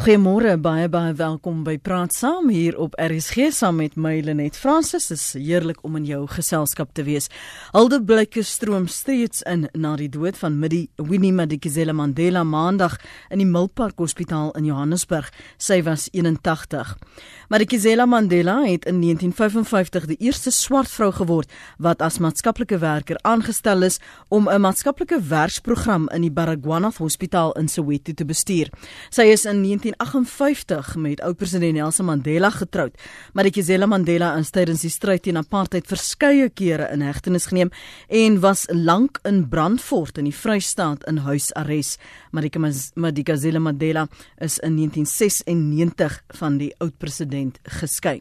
Goeiemôre, baie baie welkom by Praat Saam hier op RSG saam met my Lenet Fransis. Dit is heerlik om in jou geselskap te wees. Alde blikke stroom steeds in na die dood van Midi Winnie Madikizela Mandela Maandag in die Milpark Hospitaal in Johannesburg. Sy was 81. Madikizela Mandela het in 1955 die eerste swart vrou geword wat as maatskaplike werker aangestel is om 'n maatskaplike werksprogram in die Baragwanath Hospitaal in Soweto te bestuur. Sy is in 19 1958 met oud-president Nelson Mandela getroud, maar Ikizela Mandela is tydens die stryd teen apartheid verskeie kere in hegtenis geneem en was lank in Brandfort in die Vrystaat in huisarrest. Maar Ikizela Mandela is in 1996 van die oud-president geskei.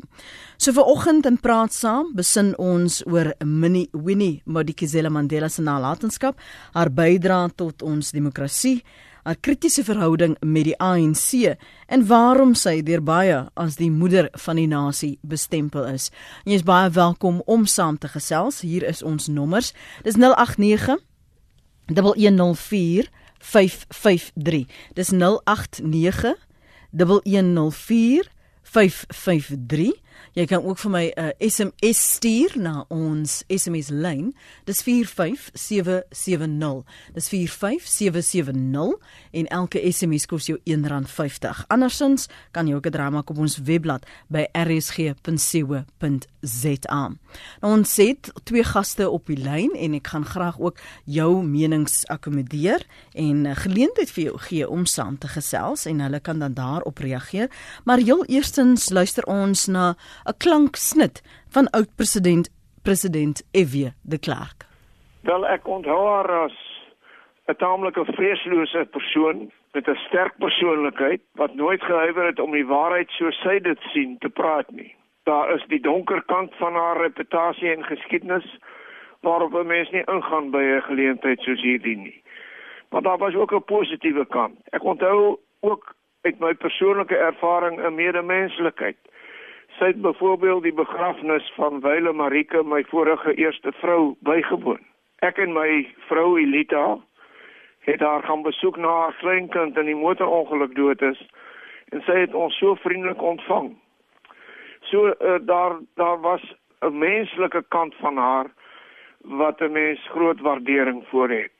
So vir oggend in praat saam besin ons oor Minnie Winnie Madikizela Mandela se nalatenskap, haar bydrae tot ons demokrasie haar kritiese verhouding met die ANC en waarom sy deur baie as die moeder van die nasie bestempel is. Jy is baie welkom om saam te gesels. Hier is ons nommers. Dis 089 1104 553. Dis 089 1104 553 Jy kan ook vir my 'n uh, SMS stuur na ons SMS lyn. Dis 45770. Dis 45770 en elke SMS kos jou R1.50. Andersins kan jy ook 'n drama op ons webblad by rsg.co.za. Nou ons het twee gaste op die lyn en ek gaan graag ook jou menings akkommodeer en uh, geleentheid vir jou gee om saam te gesels en hulle kan dan daarop reageer. Maar heel eerstens luister ons na 'n klanksnit van oud-president president F.W. de Klerk. Wel ek onthou haar as 'n taamlike vreeslose persoon met 'n sterk persoonlikheid wat nooit gehuiwer het om die waarheid soos sy dit sien te praat nie. Daar is die donker kant van haar reputasie en geskiedenis waarop 'n mens nie ingaan by 'n geleentheid soos hierdie nie. Maar daar was ook 'n positiewe kant. Ek onthou ook uit my persoonlike ervaring 'n medemenslikheid sy het byvoorbeeld die begrafnis van Wyle Marike, my vorige eerste vrou, bygewoon. Ek en my vrou Elita het haar gaan besoek na haar kleinkind in die motorongeluk dood is en sy het ons so vriendelik ontvang. So uh, daar daar was 'n menslike kant van haar wat 'n mens groot waardering vir het.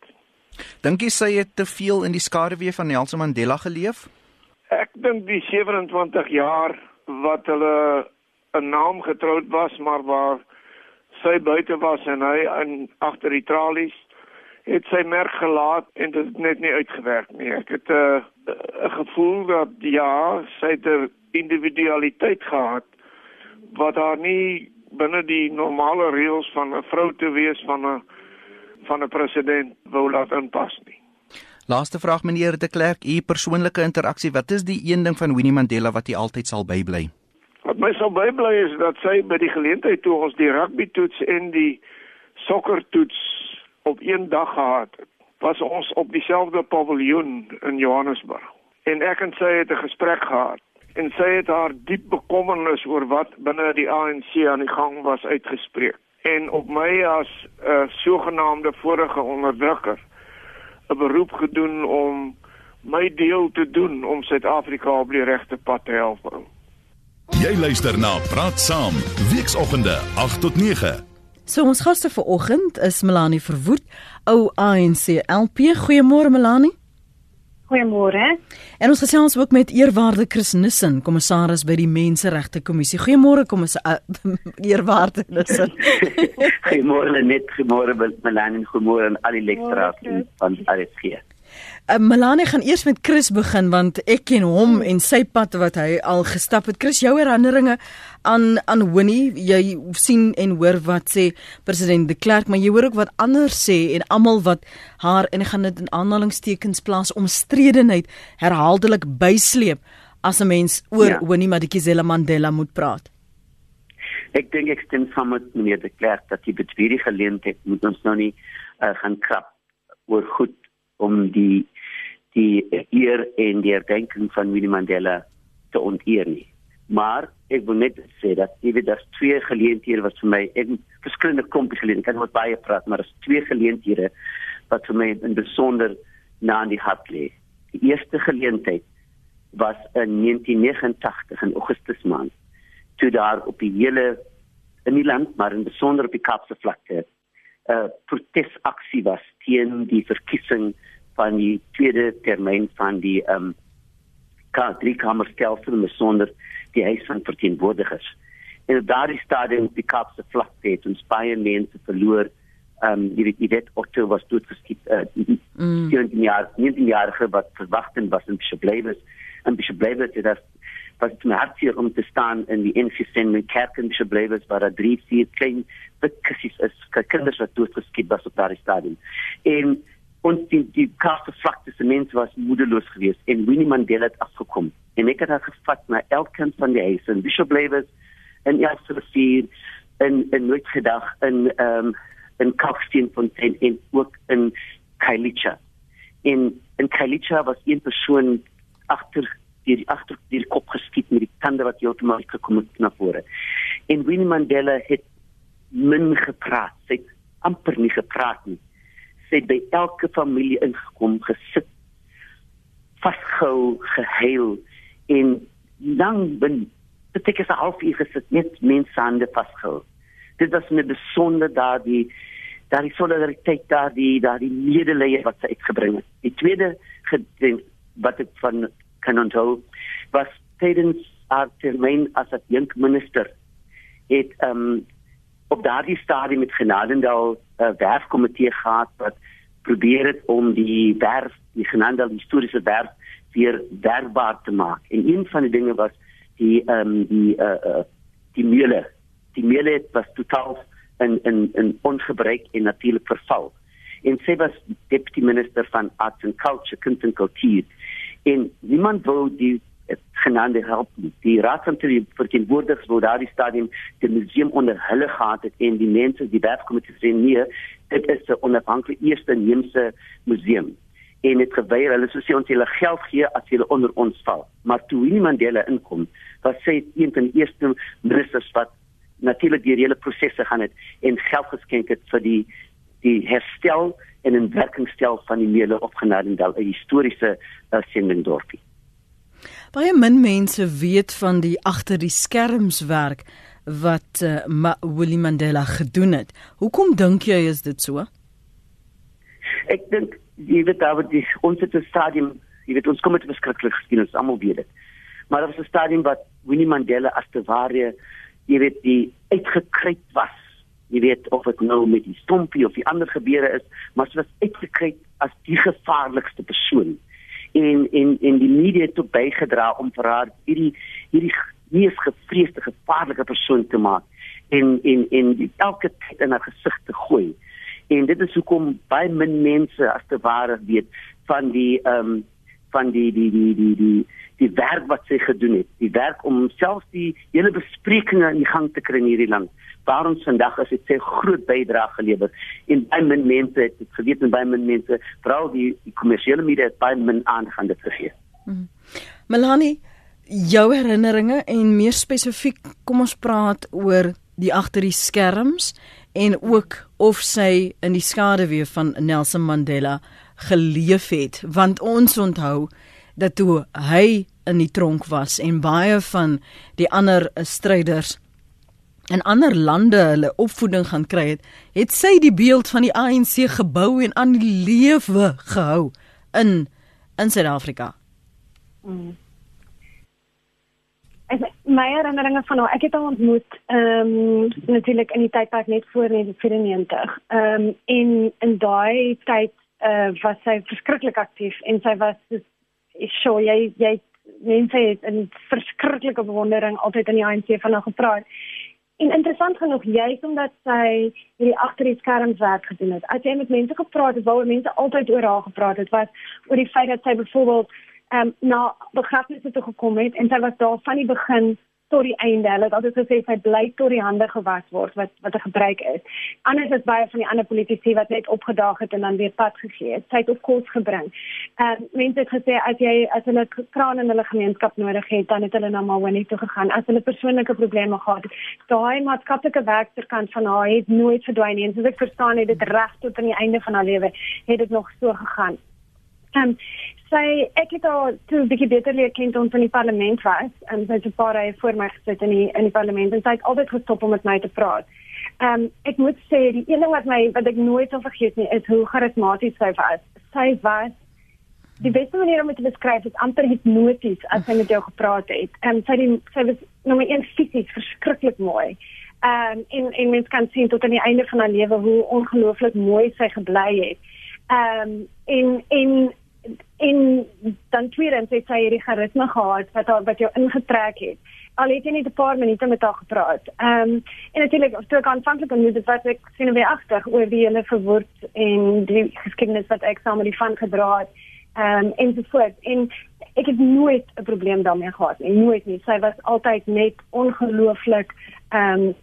Dink jy sy het te veel in die skaduwee van Nelson Mandela geleef? Ek dink die 27 jaar wat hulle 'n naam getroud was maar waar sy buite was en hy in agter die tralies het sy merk gelaat en dit het net nie uitgewerk nie. Ek het 'n uh, gevoel dat ja, sy het 'n individualiteit gehad wat haar nie binne die normale reëls van 'n vrou te wees van 'n van 'n president wou laat inpas nie. Laaste vraag meneer de Klerk, u persoonlike interaksie, wat is die een ding van Winnie Mandela wat u altyd sal bybly? Wat my sal bybly is dat sy by die geleentheid toe ons die rugby toets en die sokker toets op een dag gehad het, was ons op dieselfde paviljoen in Johannesburg. En ek en sy het 'n gesprek gehad en sy het haar diep bekommernis oor wat binne die ANC aan die gang was uitgespreek. En op my as 'n uh, sogenaamde vorige onderdrukker 'n beroep gedoen om my deel te doen om Suid-Afrika op die regte pad te help. Jy luister na Praat Saam, weekoggende 8 tot 9. So ons gaste vir oggend is Melanie Verwoed, ou ANC LP. Goeiemôre Melanie. Goeiemôre. En ons gesels ook met eerwaarde Chris Nissen, kommissaris by die Menseregte Kommissie. Goeiemôre kommissaris uh, eerwaarde Nissen. goeiemôre net, goeiemôre Melanie, goeiemôre aan al die lekteraars van RSG. Uh, Melanie gaan eers met Chris begin want ek ken hom en sy pad wat hy al gestap het. Chris, jou herinneringe aan aan Winnie, jy sien en hoor wat sê president de Klerk, maar jy hoor ook wat ander sê en almal wat haar en gaan dit in aanhalingstekens plaas omstredenheid herhaaldelik bysleep as 'n mens oor ja. Winnie Madikizela Mandela moet praat. Ek dink ek stem saam met meneer de Klerk dat die betwierige geleentheid moet ons nou nie uh, gaan krap oor goed om die die eer en die herdenking van Winnie Mandela te onteer nie. Maar ek wil net sê dat jy weet daar's twee geleenthede wat vir my ek verskillende kompies geleenthede kan wat baie praat, maar daar's twee geleenthede wat vir my in besonder na in die hart lê. Die eerste geleentheid was in 1989 in Augustus maand toe daar op die hele in die land maar in besonder op die Kaapse vlakte 'n uh, protesaksie was teen die verkiesing van die tweede termyn van die ehm um, drie kamerstelsel met sonder die huis van verteenwoordigers. En op daardie stadium op die Kaapse vlakte het ons baie mense verloor. Ehm um, jy weet jy weet Otto was doodgeskiet uh, mm. 17 jaar 19 jaar wat verwagten was in Bishop Blavis en Bishop Blavis het dat was het my hartseer om te staan in die NCCN kerk in Bishop Blavis waar daar drie vier klein witkissies is kinders wat doodgeskiet was op daardie stadium. En ons die die kaste se mense was moedeloos geweest en Winnie Mandela het afgekom en ek het haar gevat na elkeen van die huise in Bishop Blavis en Elsrivier in in Noordgedag in ehm um, in Kalksteenfontein en ook in Kailicha. In in Kailicha was een persoon agter die agter die kop geskiet met die tande wat heeltemal gekom het na vore. En Winnie Mandela het min gepraat, sy het amper nie gepraat nie. Sy by elke familie ingekom, gesit, vasgehou, gehuil en lang bin dit ek is half uur gesit net mense hande vasgehou. Dit was net besonder daardie daardie solidariteit daardie daardie medelee wat sy uitgebring het. Die tweede gedink wat ek van kan onthou was tydens haar termyn as as jong minister het um, op daardie stadium met Genadendal 'n uh, werfkomitee gehad wat probeer het om die werf die Genadendal historiese werf weer werkbaar te maak. En een van die dinge was die ehm um, die uh, uh die meule. Die meule was totaal in in in ongebruik en natuurlik verval. En sy was deputy minister van arts and culture kuns en kultuur. En niemand wou die genaamde help die raad van die verteenwoordigers wou daardie stadium die museum onder hulle gehad het en die mense die werkkomitee sê nee dit is 'n onafhanklike eerste neemse museum. En dit geweier hulle sê ons hulle geld gee as hulle onder ons val. Maar toe Winnie Mandela inkom was sy een van die eerste ministers wat natuurlik die hele prosesse gaan het en geld geskenk het vir die die herstel en 'n werkingstel van die meule opgenadendal 'n historiese uh, sendingdorpie. Baie min mense weet van die agter die skerms werk wat uh, Ma Willie Mandela gedoen het. Hoekom dink jy is dit so? Ek dink jy weet daar word die ons het 'n stadium, jy weet ons kom met beskiklik geskiedenis almal weet dit. Maar daar was 'n stadium wat Winnie Mandela as te ware jy weet die uitgekryt was jy weet of dit nou met die stompie of die ander gebeure is, maar sy was uitgekry as die gevaarlikste persoon. En en en die media ook bygedra om vir haar hierdie hierdie mees gevreesde gevaarlike persoon te maak en en en die elke tyd in haar gesig te gooi. En dit is hoekom baie min mense as te ware weet van die ehm um, van die die die die die die werk wat sy gedoen het, die werk om selfs die hele besprekings in gang te kry in hierdie land waar ons vandag is het sy groot bydrae gelewer en baie min mense het dit geweet en baie min mense veral die, die kommersiële media het baie min aandag aan dit gegee. Hmm. Melanie, jou herinneringe en meer spesifiek kom ons praat oor die agter die skerms en ook of sy in die skaduwee van Nelson Mandela geleef het want ons onthou dat toe hy in die tronk was en baie van die ander stryders in ander lande hulle opvoeding gaan kry het, het sy die beeld van die ANC gebou en aan die lewe gehou in in Suid-Afrika. Mm. Ek my herinneringe van haar, ek het haar ontmoet ehm um, natuurlik in die tydperk net voor 1994. Ehm um, en in daai tyd uh, was sy verskriklik aktief en sy was ek sê jy jy mense het in verskriklike bewondering altyd in die ANC van haar gepraat. En interessant genoeg, juist omdat sy hierdie agter die skerms werk gedoen het. As jy met mense gepraat het, wou mense altyd oor haar gepraat het, was oor die feit dat sy byvoorbeeld ehm um, na begrafnisse toe gekom het en sy was daar van die begin tot die einde. Hulle het altyd gesê sy bly tot die hande gewas word wat wat 'n gebruik is. Anders is baie van die ander politici wat net opgedaag het en dan weer pad gegee het. Sy het op kos gebring. En uh, mense het gesê as jy as hulle kraan in hulle gemeenskap nodig het, dan het hulle na Maweni toe gegaan. As hulle persoonlike probleme gehad het, daai maatskaplike werkerskant van haar het nooit verdwyn nie. En soos ek verstaan het dit reg tot aan die einde van haar lewe het dit nog so gegaan. Ehm um, sy ek het haar toe 'n bietjie beter leer ken toe ons in die parlement was. En sy het 'n paar rye voor my gesit in die in die parlement en sy het altyd gestop om met my te praat. Ehm um, ek moet sê die een ding wat my wat ek nooit sal vergeet nie is hoe charismaties sy was. Sy was die beste manier om dit te beskryf is amper hipnoties as sy met jou gepraat het. Ehm um, sy die, sy was nommer 1 fisies verskriklik mooi. Ehm um, en en mens kan sien tot aan die einde van haar lewe hoe ongelooflik mooi sy gebly het. Ehm um, en en en dan tweedens het sy hierdie charisma gehad wat haar wat jou ingetrek het. Al het jy net 'n paar minute met haar gepraat. Ehm um, en natuurlik toe kan aanvanklik en dit wat ek sien weer agter oor die hele verwoord en die geskiedenis wat ek saam met die van gedra het. Ehm um, en so voort. En ek het nooit 'n probleem daarmee gehad nie. Nooit nie. Sy was altyd net ongelooflik ehm um,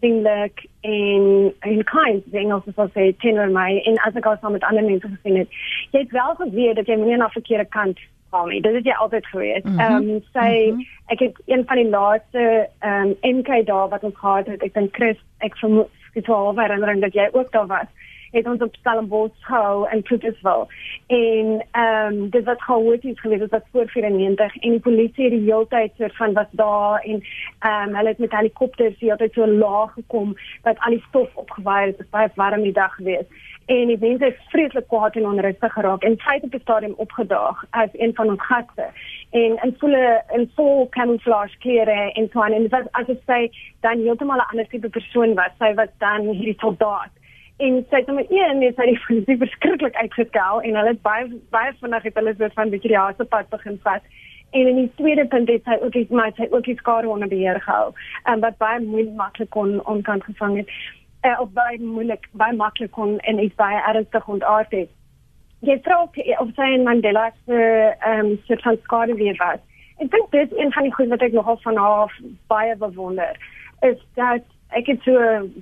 vriendelik en en kind ding as wat sê teenoor my. En as ek al saam met ander mense gesien het jy het wel geweet dat jy nie na verkeerde kant val nie. Dit het jy altyd geweet. Mhm. ehm um, sê Mhm. ek het een van die laaste ehm um, MK daar wat ons gehad het. Ek dink Chris ek vermoed dit was herinnering dat jy ook daar was het ons op Stellenbosch gehou in Pietersville en ehm um, dit was chaoties geweest dit was voor 94 en die polisie het die hele tyd soort van was daar en ehm um, hulle het met helikopters die altyd so laag gekom dat al die stof opgewaai het dit was baie warm die dag geweest en die mense het vreeslik kwaad en onrustig geraak en sy het op die stadium opgedaag as een van ons gaste. En in volle in vol camouflage klere en so en dit was as ek sê dan heeltemal 'n ander tipe persoon was. Sy was dan hierdie soldaat en sy het nommer 1 net sy die polisie verskriklik uitgeskel en hulle het baie baie vinnig het hulle soort van bietjie die haasepad begin vat. En in die tweede punt het sy ook iets maar sy ook die skare onder beheer gehou en wat baie moeilik maklik kon onkant gevang het. Uh, of baie moeilik baie maklik kon en iets baie ernstig ontaard het. Jy vra ook of sy in Mandela se ehm um, soort van skade weer was. Ek dink dit is een van die goed wat ek nogal van haar baie bewonder is dat ek het so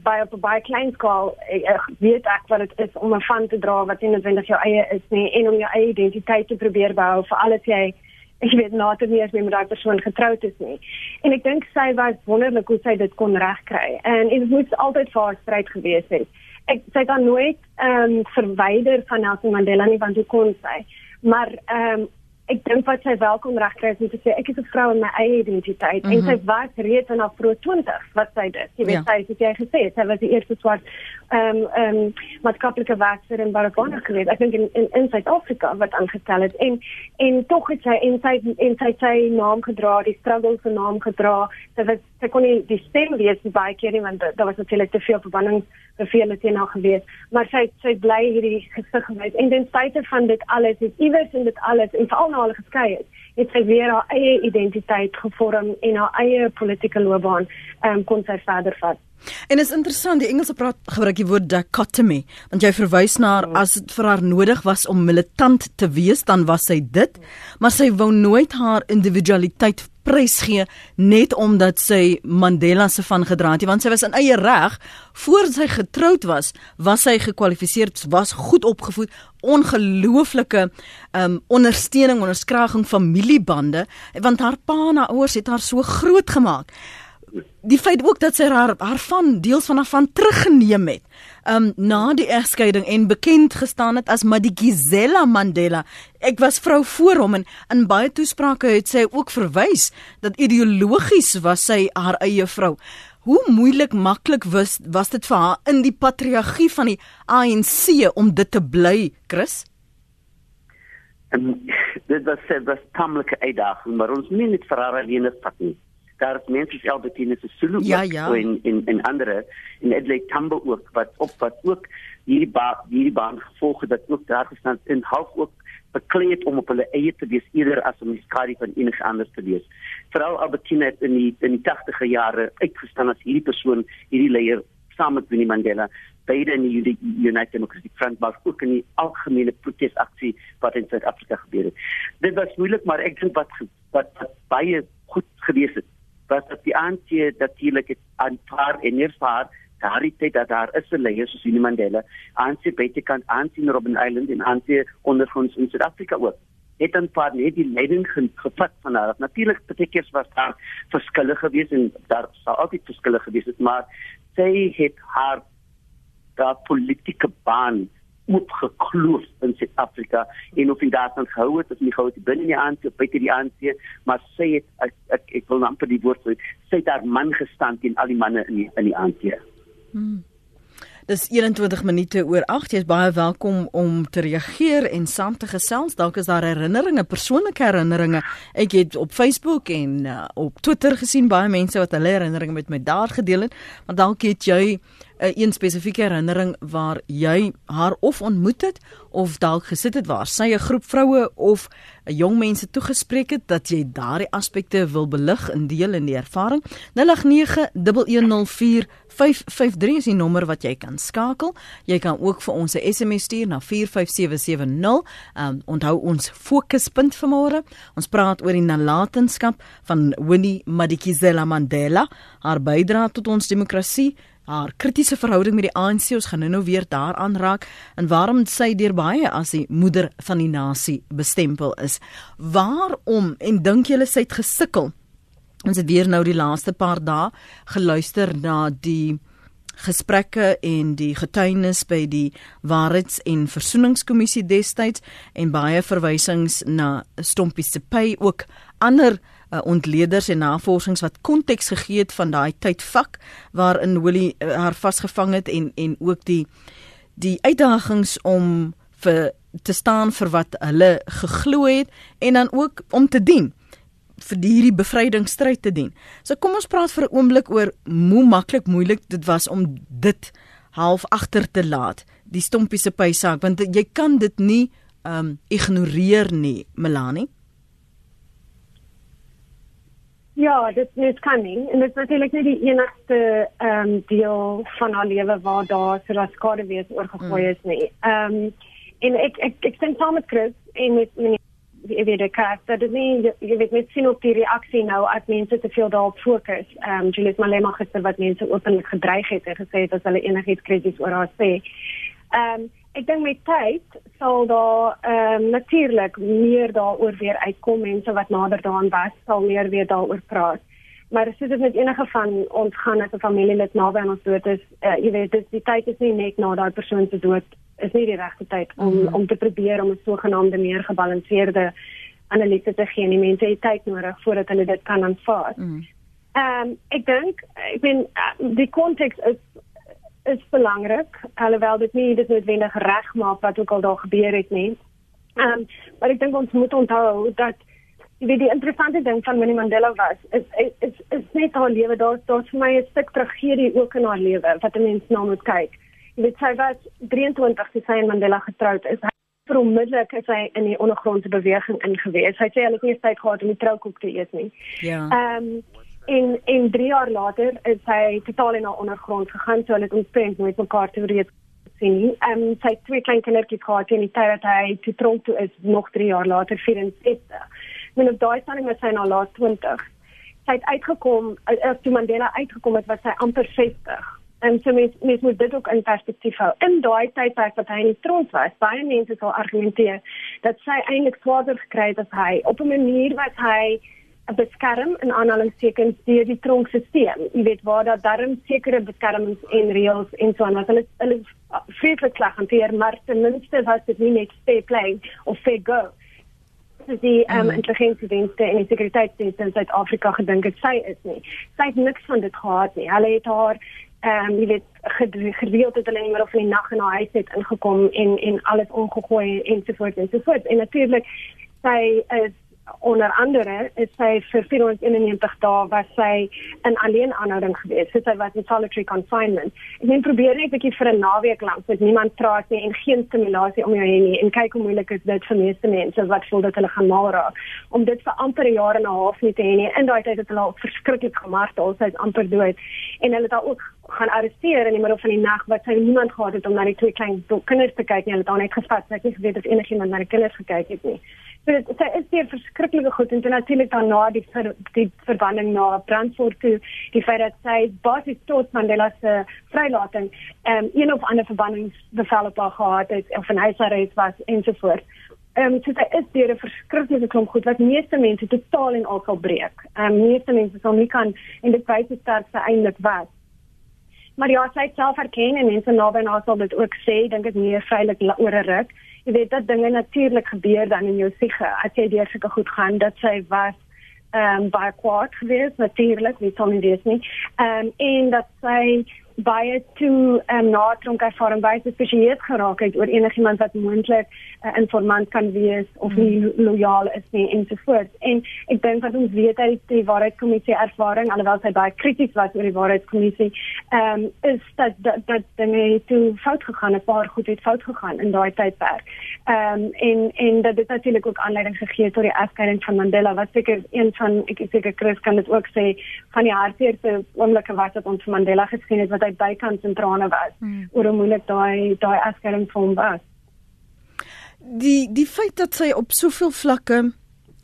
baie op 'n baie klein skaal ek, ek weet ek wat dit is om 'n van te dra wat nie noodwendig jou eie is nie en om jou eie identiteit te probeer behou vir alles jy ek weet later nie as jy met daai persoon getroud is nie. En ek dink sy was wonderlik hoe sy dit kon regkry. En dit moes altyd vir haar stryd gewees het. Ek sy het dan nooit ehm um, verwyder van Nelson Mandela nie want hoe kon sy? Maar ehm um, ek dink wat sy wel kon regkry is om te sê ek is 'n vrou in my eie identiteit mm -hmm. en sy was reeds in haar vroeë 20's wat sy dit. Jy weet Ja. sy het jy gesê sy was die eerste swart ehm um, ehm um, maatskaplike werker in Baragona geweest. Ek dink in in, in Suid-Afrika wat aangestel het en en tog het sy en sy en sy sy naam gedra, die struggle se naam gedra. Sy was sy kon nie die stem wees baie keer nie want daar was natuurlik te veel verbanningsbevele teen haar gewees, maar sy sy bly hierdie gesig gewees en ten spyte van dit alles, het iewers in dit alles en veral na hulle geskei het, het sy weer haar eie identiteit gevorm en haar eie politieke loopbaan um, kon sy verder vat. En is interessant, die Engelse praat gebruik die woord dichotomy, want jy verwys na haar as dit vir haar nodig was om militant te wees, dan was sy dit, maar sy wou nooit haar individualiteit prysgee net omdat sy Mandela se van gedra het, want sy was in eie reg. Voor sy getroud was, was sy gekwalifiseer, was goed opgevoed, ongelooflike um ondersteuning, onderskraging familiebande, want haar pa en haar ouers het haar so groot gemaak die feit ook dat sy haar haar van deels van haar van teruggeneem het. Um na die egskeiding en bekend gestaan het as Madikizela Mandela. Ek was vrou voor hom en in baie toesprake het sy ook verwys dat ideologies was sy haar eie vrou. Hoe moeilik maklik was was dit vir haar in die patriargie van die ANC om dit te bly, Chris? En dit was dit was tamelike uitdaging, maar ons nie net vir haar alleen vat nie. Daar is mense soos Albertine se Sulu Ja, ja. en en en ander en Adelaide Tambo ook wat op wat ook hierdie ba hierdie baan gevolg het dat ook daar gestaan in half ook bekleed om op hulle eie te wees eerder as om die skadu van enige anders te wees. Veral Albertine het in die in die 80e jare uitgestaan as hierdie persoon, hierdie leier saam met Winnie Mandela beide in die Uni- United Democratic Front maar ook in die algemene protesaksie wat in Suid-Afrika gebeur het. Dit was moeilik, maar ek dink wat wat, wat baie goed gewees het was dat die ANC natuurlik aanvaar en neervaar daardie tyd dat daar is 'n leier soos Winnie Mandela, ANC buitekant, ANC in Robben Island en ANC ondergronds in Suid-Afrika ook het dan paar net die leiding ge gevat van haar. Natuurlik partykeer was daar verskille gewees en daar sou altyd verskille gewees het, maar sy het haar daar politieke baan oopgekloof in Suid-Afrika en of hy daarvan gehou het of nie gehou het binne die ANC of buite die ANC, maar sy het ek ek, ek wil amper die woord sê, sy het haar man gestaan teen al die manne in die, in die ANC. Hmm. Dis 21 minute oor 8. Jy's baie welkom om te reageer en saam te gesels. Dalk is daar herinneringe, persoonlike herinneringe. Ek het op Facebook en uh, op Twitter gesien baie mense wat hulle herinneringe met my daar gedeel het, maar dalk het jy 'n een spesifieke herinnering waar jy haar of ontmoet het of dalk gesit het waar sy 'n groep vroue of jong mense toegespreek het dat jy daardie aspekte wil belig in deel in die ervaring. 0891104553 is die nommer wat jy kan skakel. Jy kan ook vir ons 'n SMS stuur na 45770 um, onthou ons fokuspunt vanmôre. Ons praat oor die nalatenskap van Winnie Madikizela Mandela. Haar bydrae tot ons demokrasie haar kritiese verhouding met die ANC ons gaan nou weer daaraan raak en waarom sy deur baie as die moeder van die nasie bestempel is. Waarom en dink julle sy het gesukkel? Ons het weer nou die laaste paar dae geluister na die gesprekke en die getuienis by die Waarheids- en Versoeningskommissie destyds en baie verwysings na Stompie se Pay ook ander uh, ontleeders en navorsings wat konteks gegee het van daai tydvak waarin Willie uh, haar vasgevang het en en ook die die uitdagings om vir te staan vir wat hulle geglo het en dan ook om te dien vir hierdie bevrydingsstryd te dien. So kom ons praat vir 'n oomblik oor hoe maklik moeilik dit was om dit half agter te laat, die stompie se pysaak want jy kan dit nie um ignoreer nie, Melanie. Ja, dit is coming en dit is natuurlik nie die enigste ehm um, deel van haar lewe waar daar so 'n skade wees oorgegooi mm. is nie. Ehm um, en ek ek ek sien saam met Chris en met meneer jy weet ek dat dit nie jy weet net sien op die reaksie nou as mense te veel daarop fokus. Ehm um, Julius Malema gister wat mense openlik gedreig het en gesê het as hulle enigiets krities oor haar sê. Ehm um, ek dink met tyd sal daar ehm um, natuurlik meer daaroor weer uitkom mense wat nader daaraan was sal meer weer daaroor praat. Maar as dit met enige van ons gaan as 'n familielid naby aan ons dood is, uh, jy weet dis die tyd is nie net na daai persoon se dood is nie die regte tyd om mm -hmm. om te probeer om 'n sogenaamde meer gebalanseerde analise te gee. Die mense het tyd nodig voordat hulle dit kan aanvaar. Mhm. Ehm mm um, ek dink ek bedoel die konteks is is belangrik alhoewel dit nie dit noodwendig reg maak wat ook al daar gebeur het nie. Ehm um, maar ek dink ons moet onthou dat jy weet die interessante ding van Winnie Mandela was is is is, is net haar lewe daar daar's vir my 'n stuk tragedie ook in haar lewe wat 'n mens na moet kyk. Jy weet sy was 23 toe sy en Mandela getroud is. Hy onmiddellik is hy in die ondergrondse beweging ingewees. Hy sê hy het nie tyd gehad om die troukoek te eet nie. Ja. Ehm um, en en 3 jaar later is hy totaal in 'n ondergrond gegaan so hulle het omtrent nooit mekaar te weet sien nie. Ehm um, sy twee klein kindertjies gehad in die tyd dat hy te tronk toe is nog 3 jaar later 64. Men op daai stadium was hy nou laat 20. Sy het uitgekom as uh, toe Mandela uitgekom het was sy amper 60. En so mens mens moet dit ook in perspektief hou. In daai tydperk wat hy in die tronk was, baie mense sal argumenteer dat sy eintlik swaarder gekry het as hy op 'n manier wat hy beskerm in aanhalingstekens deur die tronkstelsel. Jy weet waar daar darm sekere beskermings en reëls en so aan wat hulle hulle vreeslik klag hanteer, maar ten minste was dit nie net fair play of fair go. Dis die um, mm. intelligensiedienste en die sekuriteitsdienste in Suid-Afrika gedink het sy is nie. Sy het niks van dit gehad nie. Hulle het haar ehm um, jy weet gereeld het hulle net of in die nag in haar huis het ingekom en en alles omgegooi en so voort en so voort. En natuurlik sy is onder andere is sy vir 491 dae was sy in alleen aanhouding gewees. So sy was in solitary confinement. Ek het probeer net 'n bietjie vir 'n naweek lank met niemand praat nie en geen stimulasie om jou heen nie en kyk hoe moeilik is dit vir meeste mense wat voel dat hulle gaan mal raak om dit vir amper 'n jaar en 'n half nie te hê nie. In daai tyd het hulle al verskriklik gemartel, sy is amper dood en hulle het daar ook gaan arresteer in die middel van die nag wat sy niemand gehad het om na die twee klein kinders te kyk nie. Hulle het dan net gevat. Sy het nie geweet of enigiemand na die kinders gekyk het nie. So dit sy is hier verskriklike goed en natuurlik daarna die ver, die verbanding na Brandfort toe die feit dat sy basies tot Mandela se vrylating ehm um, een of ander verbandingsbevel op haar gehad het of van huisarrest was ensovoorts. Ehm um, so dit is deur 'n verskriklike klomp goed wat meeste mense totaal en al sal breek. Ehm um, meeste mense sal nie kan en dit wys hoe sterk sy eintlik was. maar ja, sy het self erken en mense naby haar sal dit ook sê, dink ek meer vrylik oor 'n ruk. Jy weet dat dinge natuurlik gebeur dan in jou siege as jy deur sulke goed gaan dat sy was ehm um, baie kwaad geweest natuurlik, wie sou nie weet nie. Ehm um, en dat sy baie toe um, na tronkervaring baie gespesialiseerd geraak het oor enigiemand wat moontlik 'n uh, informant kan wees of nie mm. lojaal is nie en so voort. En ek dink dat ons weet uit die waarheidskommissie ervaring alhoewel sy baie krities was oor die waarheidskommissie, ehm um, is dat dat, dat dinge toe fout gegaan, 'n paar goed het fout gegaan in daai tydperk. Ehm um, en en dat dit natuurlik ook aanleiding gegee het tot die afskeiding van Mandela wat seker een van ek seker Chris kan dit ook sê van die hartseerste oomblikke was wat ons Mandela gesien het wat hy bykans in trane was hmm. oor hoe moeilik daai daai afskeiding vir hom was. Die die feit dat sy op soveel vlakke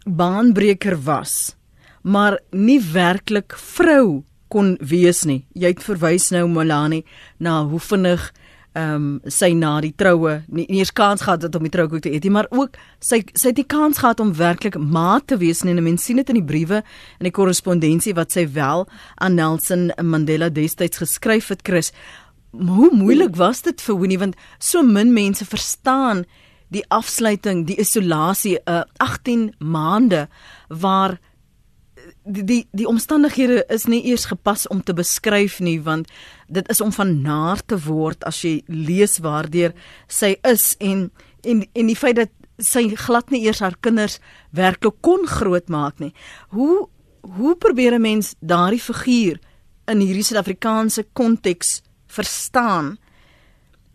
baanbreker was, maar nie werklik vrou kon wees nie. Jy het verwys nou Molani na hoe vinnig ehm um, sy na die troue nie, nie eers kans gehad het om die troukoek te eet nie, maar ook sy sy het die kans gehad om werklik ma te wees nie. En mense sien dit in die briewe en die korrespondensie wat sy wel aan Nelson Mandela destyds geskryf het, Chris. Hoe moeilik was dit vir Winnie want so min mense verstaan die afsluiting, die isolasie, uh, 18 maande waar die die die omstandighede is nie eers gepas om te beskryf nie want dit is om van naar te word as jy lees waardeur sy is en en en die feit dat sy glad nie eers haar kinders werklik kon grootmaak nie. Hoe hoe probeer 'n mens daardie figuur in hierdie Suid-Afrikaanse konteks verstaan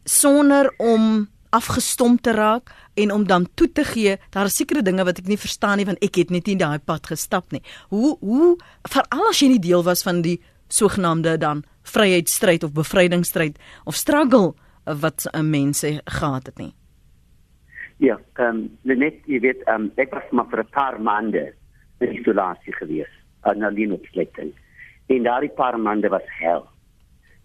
sonder om afgestomp te raak en om dan toe te gee daar is sekere dinge wat ek nie verstaan nie want ek het net nie daai pad gestap nie. Hoe hoe veral as jy nie deel was van die sogenaamde dan vryheidsstryd of bevrydingsstryd of struggle wat mense gehad het nie. Ja, ehm um, net jy weet ehm um, ek was maar vir 'n paar maande in isolasie gewees aan Aline opsluiting. En daardie paar maande was hel.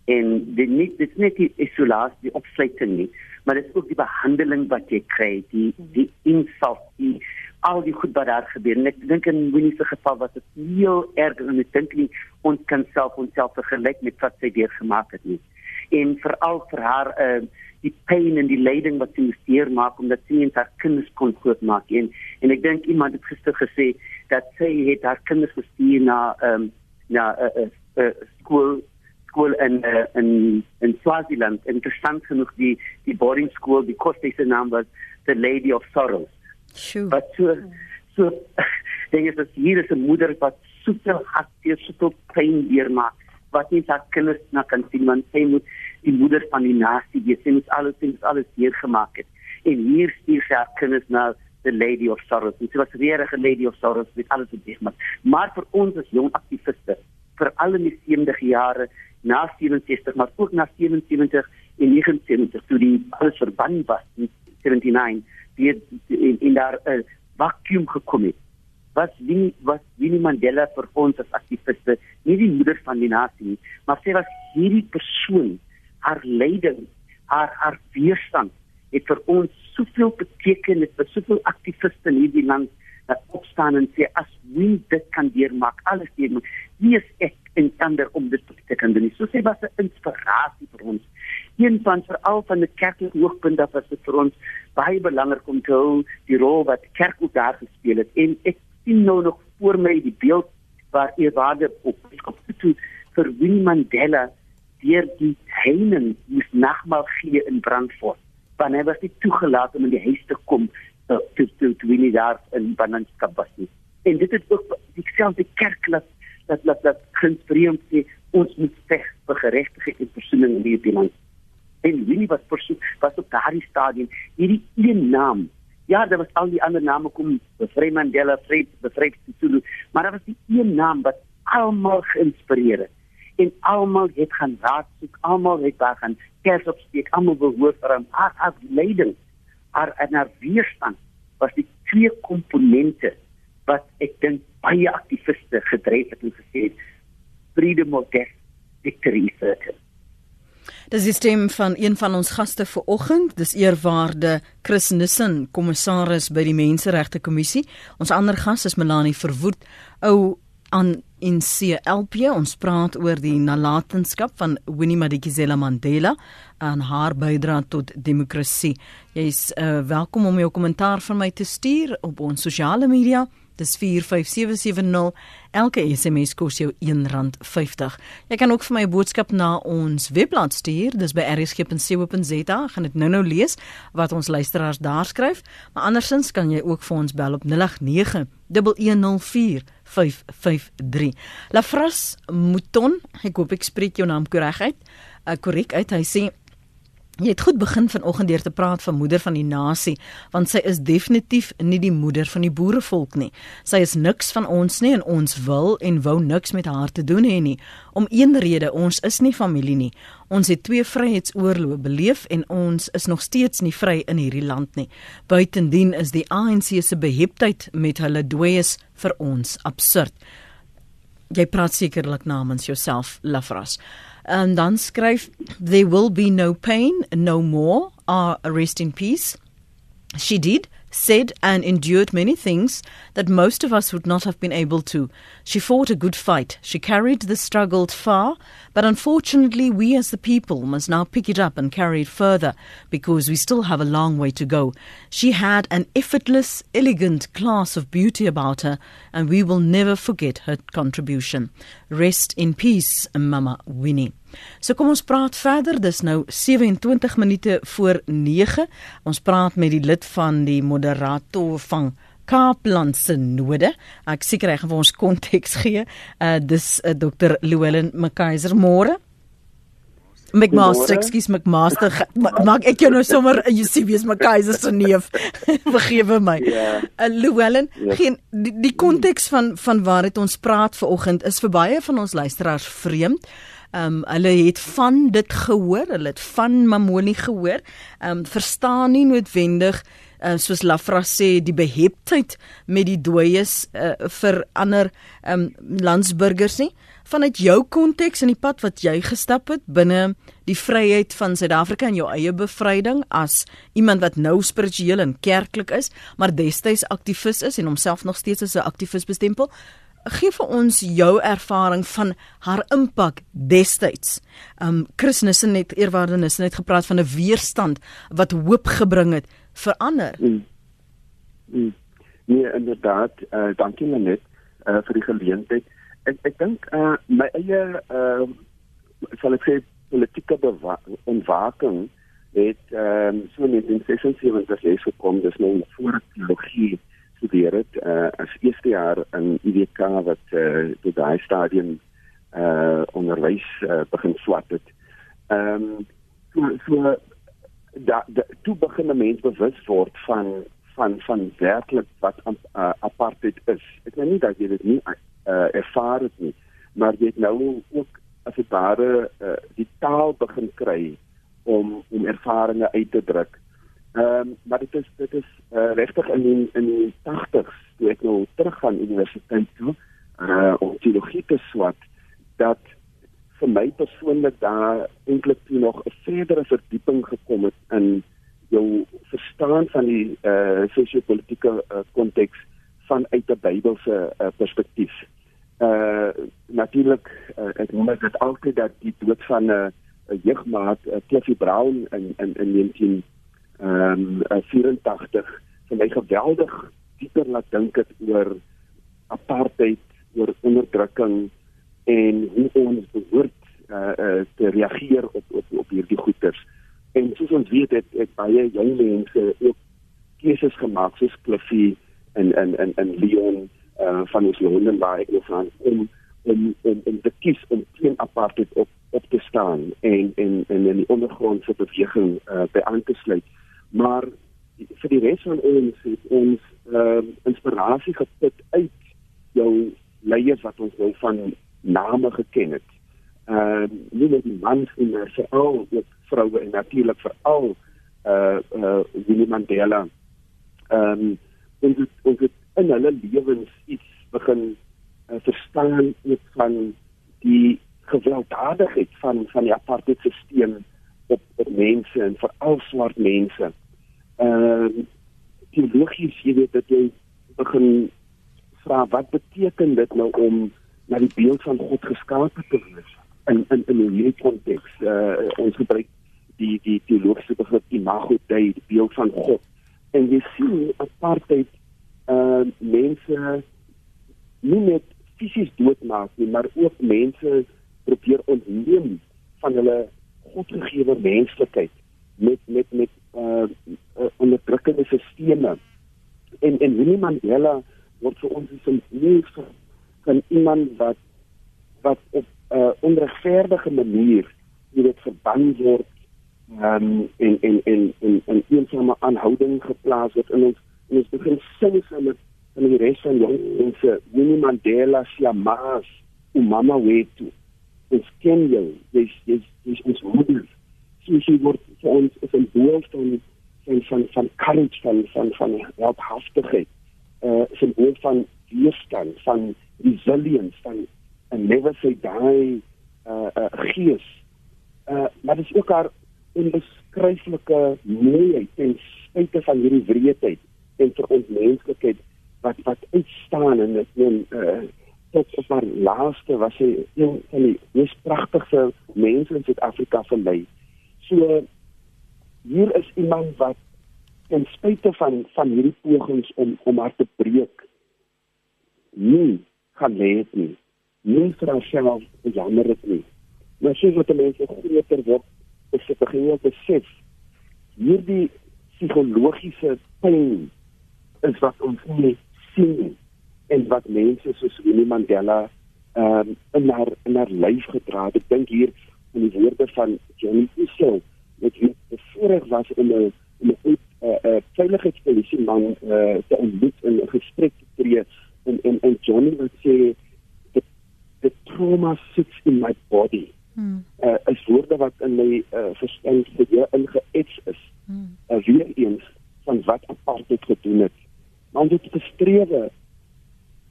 En dit nie dit net die isolasie opsluiting nie maar dit is ook die behandeling wat jy kry, die die insult, die al die goed wat daar gebeur. En ek dink in Winnie se geval was dit heel erg en ek dink nie ons kan self ons self vergelyk met wat sy deur gemaak het nie. En veral vir haar uh, die pyn en die lyding wat sy moes deurmaak omdat sy nie haar kinders kon grootmaak en en ek dink iemand het gister gesê dat sy het haar kinders gestuur na ehm um, na 'n uh, uh, uh, skool skool in uh, in in Swaziland interessant genoeg die die boarding school die koste se naam was the lady of sorrows. Sure wat so so ding is dat hier is 'n moeder wat soveel hartseer soveel pyn deurmaak wat nie haar kinders na kan sien want sy moet die moeder van die nasie wees. Sy moet alles sien alles hier gemaak het. En hier stuur sy haar kinders na the lady of sorrows. En sy was regtig 'n lady of sorrows met alles wat sy gemaak maar vir ons as jong aktiviste vir al die 70 jare na 67 maar ook na 77 en 79 toe die alles verband was in 79 die in, in daar 'n uh, vakuum gekom het was wie was Winnie Mandela vir ons as aktiviste nie die moeder van die nasie nie maar sy was hierdie persoon haar lyding haar haar weerstand het vir ons soveel beteken het vir soveel aktiviste in hierdie land dat opstaan en sê as wie dit kan deurmaak alles deurmaak wie is ek en ander om dit te kan doen. So sê was 'n inspirasie vir ons. Een van veral van die kerklike hoogpunt dat was dit vir ons baie belangrik om te hou die rol wat kerk ook daar gespeel het. En ek sien nou nog voor my die beeld waar eerwaarde op op toe vir Winnie Mandela deur die heining moes nagmaal gee in Brandfort. Want hy was nie toegelaat om in die huis te kom te te te Winnie daar in Bananskap was nie. En dit het ook dieselfde kerk laat dat dat dat geïnspireerd sê ons moet veg vir geregtigheid en versoening in hierdie land. En wie was versoek was op daardie stadium hierdie een naam. Ja, daar was al die ander name kom Bevry Mandela, Fred, Bevry Sisulu, maar daar was die een naam wat almal geïnspireer het. En almal het gaan raad soek, almal het daar gaan kers opsteek, almal behoort aan haar as leiding. Haar en haar weerstand was die twee komponente wat ek dink baie aktiviste gedryf het en gesê het freedom of death victory certain. Dis die stem van een van ons gaste vir oggend, dis eerwaarde Chris Nissen, kommissaris by die Menseregte Kommissie. Ons ander gas is Melanie Verwoerd, ou aan in CLP ons praat oor die nalatenskap van Winnie Madikizela Mandela en haar bydrae tot demokrasie. Jy's uh, welkom om jou kommentaar van my te stuur op ons sosiale media. Dis 45770. Elke SMS kos jou R1.50. Jy kan ook vir my 'n boodskap na ons webblad stuur. Dis by rsg.co.za. Gaan dit nou-nou lees wat ons luisteraars daar skryf. Maar andersins kan jy ook vir ons bel op 089 1104553. Lafras Mouton, ek hoop ek spreek jou naam korrek uit. Uh, korrek uit. Hy sê Jy het goed begin vanoggend deur te praat van moeder van die nasie, want sy is definitief nie die moeder van die boerevolk nie. Sy is niks van ons nie en ons wil en wou niks met haar te doen hê nie. Om een rede, ons is nie familie nie. Ons het twee vryheidsoorloë beleef en ons is nog steeds nie vry in hierdie land nie. Buitendien is die ANC se beheptheid met hulle dooies vir ons absurd. Jy praat sekerlik namens jouself, Lafras. En dan skryf there will be no pain no more or rest in peace. She did said and endured many things that most of us would not have been able to. She fought a good fight. She carried the struggle far, but unfortunately, we as the people must now pick it up and carry it further because we still have a long way to go. She had an effortless, elegant class of beauty about her, and we will never forget her contribution. Rest in peace, Mama Winnie. So kom ons praat verder. Dis nou 27 minute voor 9. Ons praat met die lid van die moderator van Kaapland se node. Ek seker hy gaan vir ons konteks gee. Uh dis uh, Dr. Llewellyn McKaiser môre. McMaster, ekskuus McMaster, maak ek jou nou sommer Eusebius McKaiser se neef. Vergewe my. Ja. Uh, Llewellyn, ja. geen die, konteks van van waar dit ons praat vanoggend is vir baie van ons luisteraars vreemd. Ehm um, hulle het van dit gehoor, hulle het van Mamoni gehoor. Ehm um, verstaan nie noodwendig uh, soos Lafra sê die beheptheid met die dooies uh, vir ander ehm um, landsburgers nie. Vanuit jou konteks en die pad wat jy gestap het binne die vryheid van Suid-Afrika en jou eie bevryding as iemand wat nou spiritueel en kerklik is, maar destyds aktivis is en homself nog steeds as 'n aktivis bestempel gee vir ons jou ervaring van haar impak destyds. Um Chris Nissen het eerwaarde Nissen het gepraat van 'n weerstand wat hoop gebring het vir ander. Mm. Mm. Nee, inderdaad, uh, dankie net uh, vir die geleentheid. Ek ek dink uh, my eie uh, sal ek sê politieke ontwaking het ehm um, so net in 76 jaar gekom, dis nou voor teologie gestudeer het uh, as eerste jaar in UWK wat uh, tot daai stadium uh onderwys uh, begin swat het. Ehm um, so so da, da toe begin mense bewus word van van van werklik wat uh, apartheid is. Ek weet nie dat jy dit nie uh, ervaar het nie, maar jy het nou ook as dit ware uh, die taal begin kry om om ervarings uit te druk. Ehm um, maar dit is dit is uh, regtig in die, in die 80s toe ek nou terug gaan universiteit toe uh om teologie te swat dat vir my persoonlik daar eintlik toe nog 'n verdere verdieping gekom het in jou verstaan van die uh sosio-politiese konteks uh, vanuit 'n Bybelse uh, perspektief. Uh natuurlik uh, ek moet dit altyd dat die dood van 'n uh, jeugmaat uh, Cliffy Brown in in in 19 ehm um, 84 vir my geweldig dieper laat dink het oor apartheid, oor onderdrukking en hoe ons behoort uh, uh, te reageer op op op hierdie goeters. En soos ons weet het, het baie jong mense ook keuses gemaak soos Cliffy en en en en Leon uh, van ons Londen waar ek nog van om om om om te kies om teen apartheid op op te staan en en en in die ondergrondse beweging uh, by aan te sluit maar vir die res van ons het ons ehm uh, inspirasie geput uit jou leiers wat ons nou van name geken het. Ehm uh, nie net die mans nie, maar veral ook vroue en natuurlik veral eh uh, eh uh, Winnie Mandela. Ehm um, ons het, ons het in hulle lewens iets begin uh, verstaan ook van die gewelddadigheid van van die apartheidstelsel op op mense en veral swart mense uh, teologies jy weet dat jy begin vra wat beteken dit nou om na die beeld van God geskape te wees in in in hierdie konteks. Uh ons gebruik die die teologiese begrip imago Dei, die beeld van God. En jy sien apartheid uh mense nie net fisies doodmaak nie, maar ook mense probeer ontneem van hulle godgegewe menslikheid met met met uh, uh onderdrukkende sisteme. En en Winnie Mandela word vir ons 'n neef van iemand wat wat op 'n uh, onregverdige manier jy weet verban word um, en en en en 'n eensame aanhouding geplaas word. In ons en ons begin sing saam met van die res van jong mense Winnie Mandela se maas umama wetu ons ken jou jy's jy's jy's ons moeder so sy word vir ons 'n beeld van van van van courage van van van helphaftigheid uh is 'n beeld van weerstand van resilience van 'n never say die uh, uh gees uh maar dit is ook haar onbeskryflike mooiheid ten spyte van hierdie wreedheid en vir ons menslikheid wat wat uitstaan en ek meen uh tot op haar laaste was sy een van die mees pragtigste mense in Suid-Afrika vir my. So hier is iemand wat ten spyte van van hierdie pogings om om haar te breek nie gaan lê nie. Nie vir haarself jammer dit nie. Maar sy wat mense groter word, is sy begin te besef hierdie psigologiese pyn is wat ons nie sien en wat mense soos Winnie Mandela ehm um, in haar in haar lyf gedra het. Ek dink hier in die woorde van Johnny Issel wat hy voorheen was in 'n in 'n 'n uh, uh, veiligheidspolisie man uh, te ontmoet in 'n gesprek te tree en en en Johnny wat sê the the trauma sits in my body. Hmm. Uh, is woorde wat in my uh, verstand vir ingeets is. Hmm. Uh, weer eens van wat apartheid gedoen het maar dit gestrewe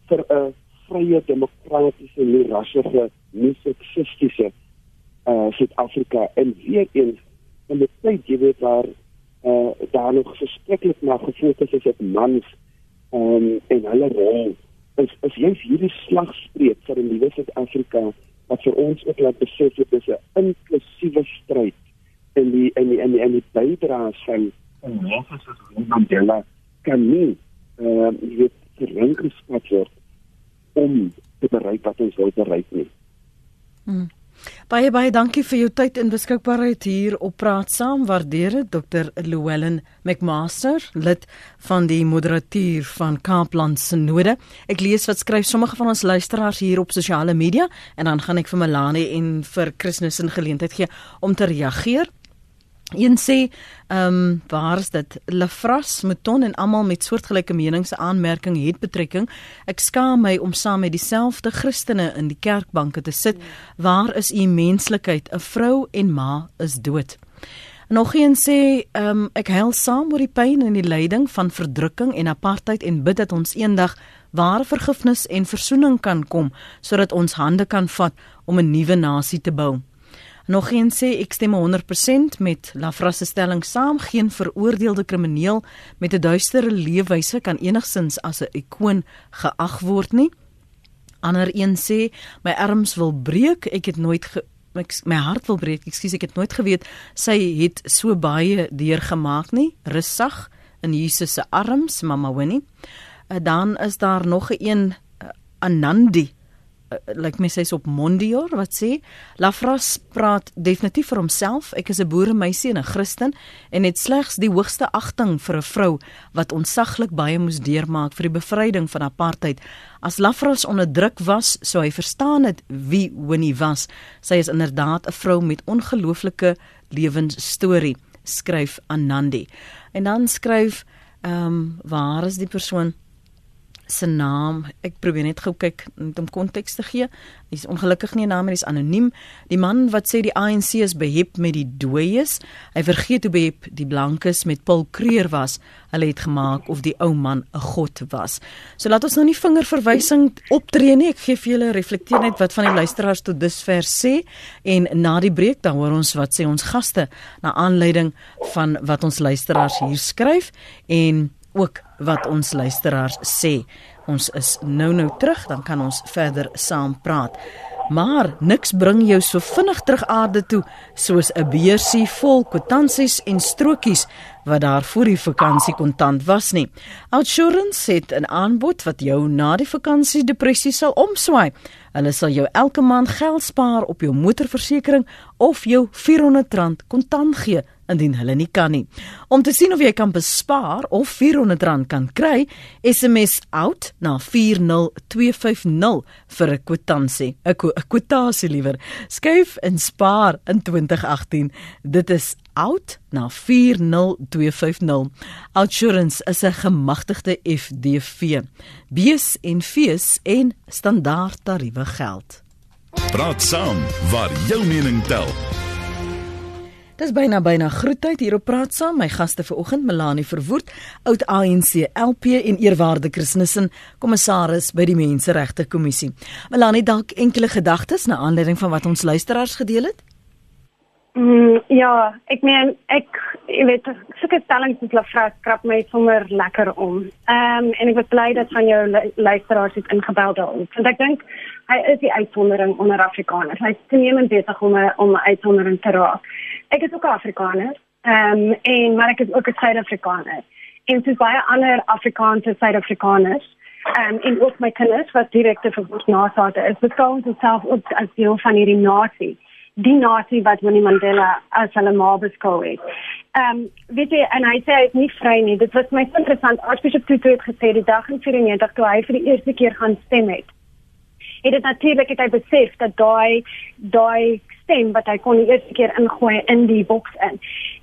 vir 'n vrye demokratiese nie rassige nie seksistiese uh Suid-Afrika en weer eens in die tyd jy weet waar uh daar nog verskriklik na gefokus is op mans um, en hulle rol is is jy hierdie slagspreuk vir 'n nuwe Suid-Afrika wat vir ons ook laat besef dit is 'n inklusiewe stryd in die in die in die, die bydraes van mense soos Mandela kan nie uh jy weet verlang gespat word om te bereik wat ons wil bereik nie. Hmm. Baie baie dankie vir jou tyd en beskikbaarheid hier op Praat Saam. Waardeer dit Dr. Llewellyn McMaster, lid van die moderatuur van Kaapland Synode. Ek lees wat skryf sommige van ons luisteraars hier op sosiale media en dan gaan ek vir Melanie en vir Christmas 'n geleentheid gee om te reageer. Een sê, ehm, um, waar is dit? Lafras, Mouton en almal met soortgelyke menings aanmerking het betrekking. Ek skaam my om saam met dieselfde Christene in die kerkbanke te sit. Waar is u menslikheid? 'n Vrou en ma is dood. Nog een sê, ehm, um, ek huil saam oor die pyn en die lyding van verdrukking en apartheid en bid dat ons eendag ware vergifnis en versoening kan kom sodat ons hande kan vat om 'n nuwe nasie te bou. Nog een sê ek stem 100% met Lafras se stelling saam, geen veroordeelde krimineel met 'n duistere leefwyse kan enigsins as 'n ikoon geag word nie. Ander een sê my arms wil breek, ek het nooit ek, my hart wil breek. Ekskuus, ek het nooit geweet sy het so baie deurgemaak nie. Rustig in Jesus se arms, Mama Winnie. Eh, dan is daar nog 'n een eh, Anandi uh, like my sês op Mondior wat sê Lafras praat definitief vir homself. Ek is 'n boeremeisie en 'n Christen en het slegs die hoogste agting vir 'n vrou wat onsaglik baie moes deurmaak vir die bevryding van apartheid. As Lafras onderdruk was, sou hy verstaan het wie Winnie was. Sy is inderdaad 'n vrou met ongelooflike lewensstorie, skryf Anandi. En dan skryf ehm um, waar is die persoon? Se naam. Ek probeer net gou kyk om konteks te gee. Hy's ongelukkig nie 'n naam, hy's anoniem. Die man wat sê die ANC is behep met die dooies. Hy vergeet hoe behep die blankes met Paul Creer was. Hulle het gemaak of die ou man 'n god was. So laat ons nou nie vingerverwysing optree nie. Ek gee vir julle reflekteer net wat van die luisteraars tot dusver sê en na die breek dan hoor ons wat sê ons gaste na aanleiding van wat ons luisteraars hier skryf en ook wat ons luisteraars sê Ons is nou-nou terug, dan kan ons verder saam praat. Maar niks bring jou so vinnig terug aarde toe soos 'n beursie vol kwitansies en strokies wat daar voor die vakansie kontant was nie. Outsurance het 'n aanbod wat jou na die vakansie depressie sal omswaai. Hulle sal jou elke maand geld spaar op jou motorversekering of jou R400 kontant gee indien hulle nie kan nie. Om te sien of jy kan bespaar of R400 kan kry, SMS out na 40250 vir 'n kwitansie, 'n kwotasie liewer. Skuif en spaar in 2018. Dit is out na 40250. Outsurance is 'n gemagtigde FDV. Bees en fees en standaard tariewe geld. Praat saam waar jou mening tel. Dis byna byna groetheid hier op praat saam my gaste vanoggend Melanie Verwoerd, oud ANC LP en eerwaarde Christenissen, kommissaris by die Menseregte Kommissie. Melanie, dalk enkele gedagtes na aanleiding van wat ons luisteraars gedeel het? Mm, ja, ek meen ek jy weet sulke stellings wat hulle vra krap my sommer lekker om. Ehm um, en ek was bly dat van jou luisteraars het ingebel daaroor. Want ek dink hy is die uitsondering onder Afrikaners. Hy's toenemend besig om 'n om 'n uitsondering te raak ek is ook Afrikaner. Ehm um, en maar ek is ook 'n Suid-Afrikaner. En soos baie ander Afrikaanse Suid-Afrikaners, ehm um, en ook my kinders wat direkte verwant nasate is, beskou ons onsself ook as deel van hierdie nasie. Die nasie wat Winnie Mandela as hulle ma beskou het. Ehm um, weet jy en hy sê hy is nie vry nie. Dit was my interessant. Archbishop Tutu het gesê die dag in 94 toe hy vir die eerste keer gaan stem het. Het dit natuurlik het hy besef dat daai daai stem wat hy kon die eerste keer ingooi in die boks in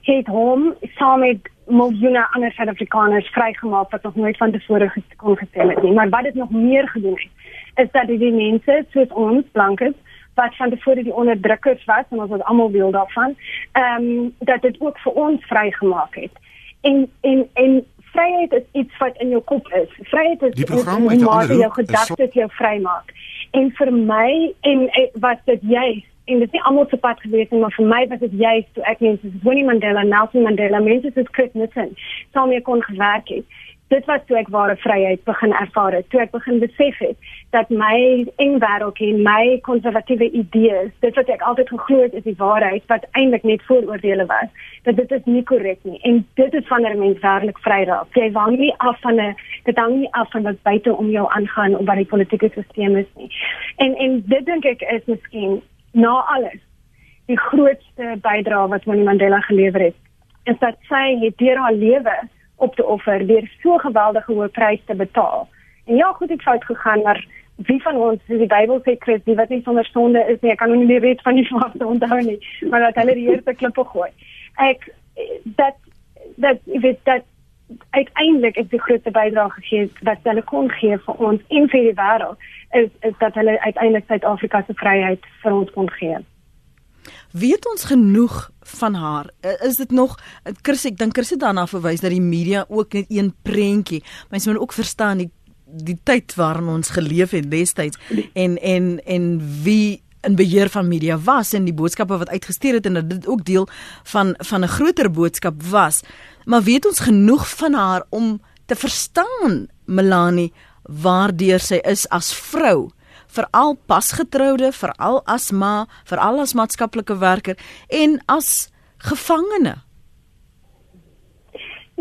het hom saam met miljoene ander Suid-Afrikaners vrygemaak wat nog nooit van tevore kon gestem het nie maar wat dit nog meer gedoen het is dat die mense soos ons blankes wat van tevore die onderdrukkers was en ons was almal deel daarvan ehm um, dat dit ook vir ons vrygemaak het. En en en vryheid is iets wat in jou kop is. Vryheid is die program het jou gedagtes jou vrymaak. En vir my en, en was dit juist en dit is nie almal se pad gewees nie, maar vir my was dit juist toe ek mense soos Winnie Mandela, Nelson Mandela, mense soos Chris Nixon saamee kon gewerk het. Dit was toe ek ware vryheid begin ervaar het. Toe ek begin besef het dat my eng wêreld en my konservatiewe idees, dit wat ek altyd geglo het is die waarheid wat eintlik net vooroordeele was, dat dit is nie korrek nie. En dit is wanneer 'n mens werklik vry raak. Jy hang nie af van 'n dit hang nie af van wat buite om jou aangaan of wat die politieke stelsel is nie. En en dit dink ek is miskien na alles die grootste bydrae wat Winnie Mandela gelewer het is dat sy het deur haar lewe op te offer deur so geweldige hoë pryse te betaal. En ja, goed het fout gegaan, maar wie van ons, soos die Bybel sê, Chris, die wat nie sonder sonde is nie, kan nie meer weet van die vaste onthou nie, maar dat hulle die eerste klippe gooi. Ek dat dat ek weet dat uiteindelik is die grootste bydrae gegee wat hulle kon gee vir ons en vir die wêreld is is dat hulle uiteindelik Suid-Afrika se vryheid vir ons kon gee. Weet ons genoeg van haar? Is dit nog Chris ek dink Chris het daarna verwys dat die media ook net een prentjie. Mense moet ook verstaan die die tyd waarin ons geleef het destyds en en en wie in beheer van media was en die boodskappe wat uitgestuur het en dat dit ook deel van van 'n groter boodskap was. Maar weet ons genoeg van haar om te verstaan Melanie waardeur sy is as vrou, veral pasgetroude, veral as ma, veral as maatskaplike werker en as gevangene.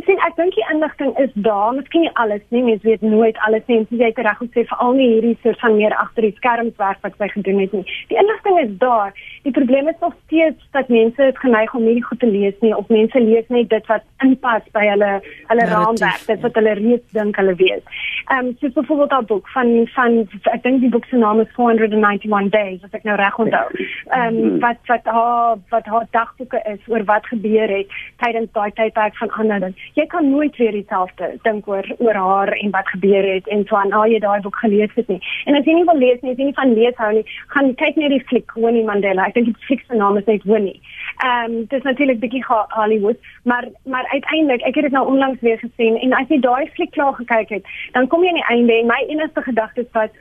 Sien ek dink die inligting is daar, miskien nie alles nie, mens weet nooit alles nie. Jy het reg gesê veral nie hierdie soort van meer agter die skerms werk wat sy gedoen het nie. Die inligting is daar. Die probleem is nog steeds dat mense het geneig om nie die goed te lees nie of mense lees net dit wat inpas by hulle hulle raamwerk, dit wat hulle reeds dink hulle weet. Ehm um, so byvoorbeeld daai boek van van ek dink die boek se naam is 491 Days, as ek nou reg onthou. Ehm um, wat wat haar wat haar dagboeke is oor wat gebeur het tydens daai tydperk van ander jy kan nooit weer dieselfde dink oor oor haar en wat gebeur het en so aan al jy daai boek gelees het nie. En as jy nie wil lees nie, as jy nie van lees hou nie, gaan kyk net die fliek Winnie Mandela. Ek dink die fliek se naam is net Winnie. Ehm um, dis natuurlik bietjie Hollywood, maar maar uiteindelik, ek het dit nou onlangs weer gesien en as jy daai fliek klaar gekyk het, dan kom jy aan die einde en my enigste gedagte is dat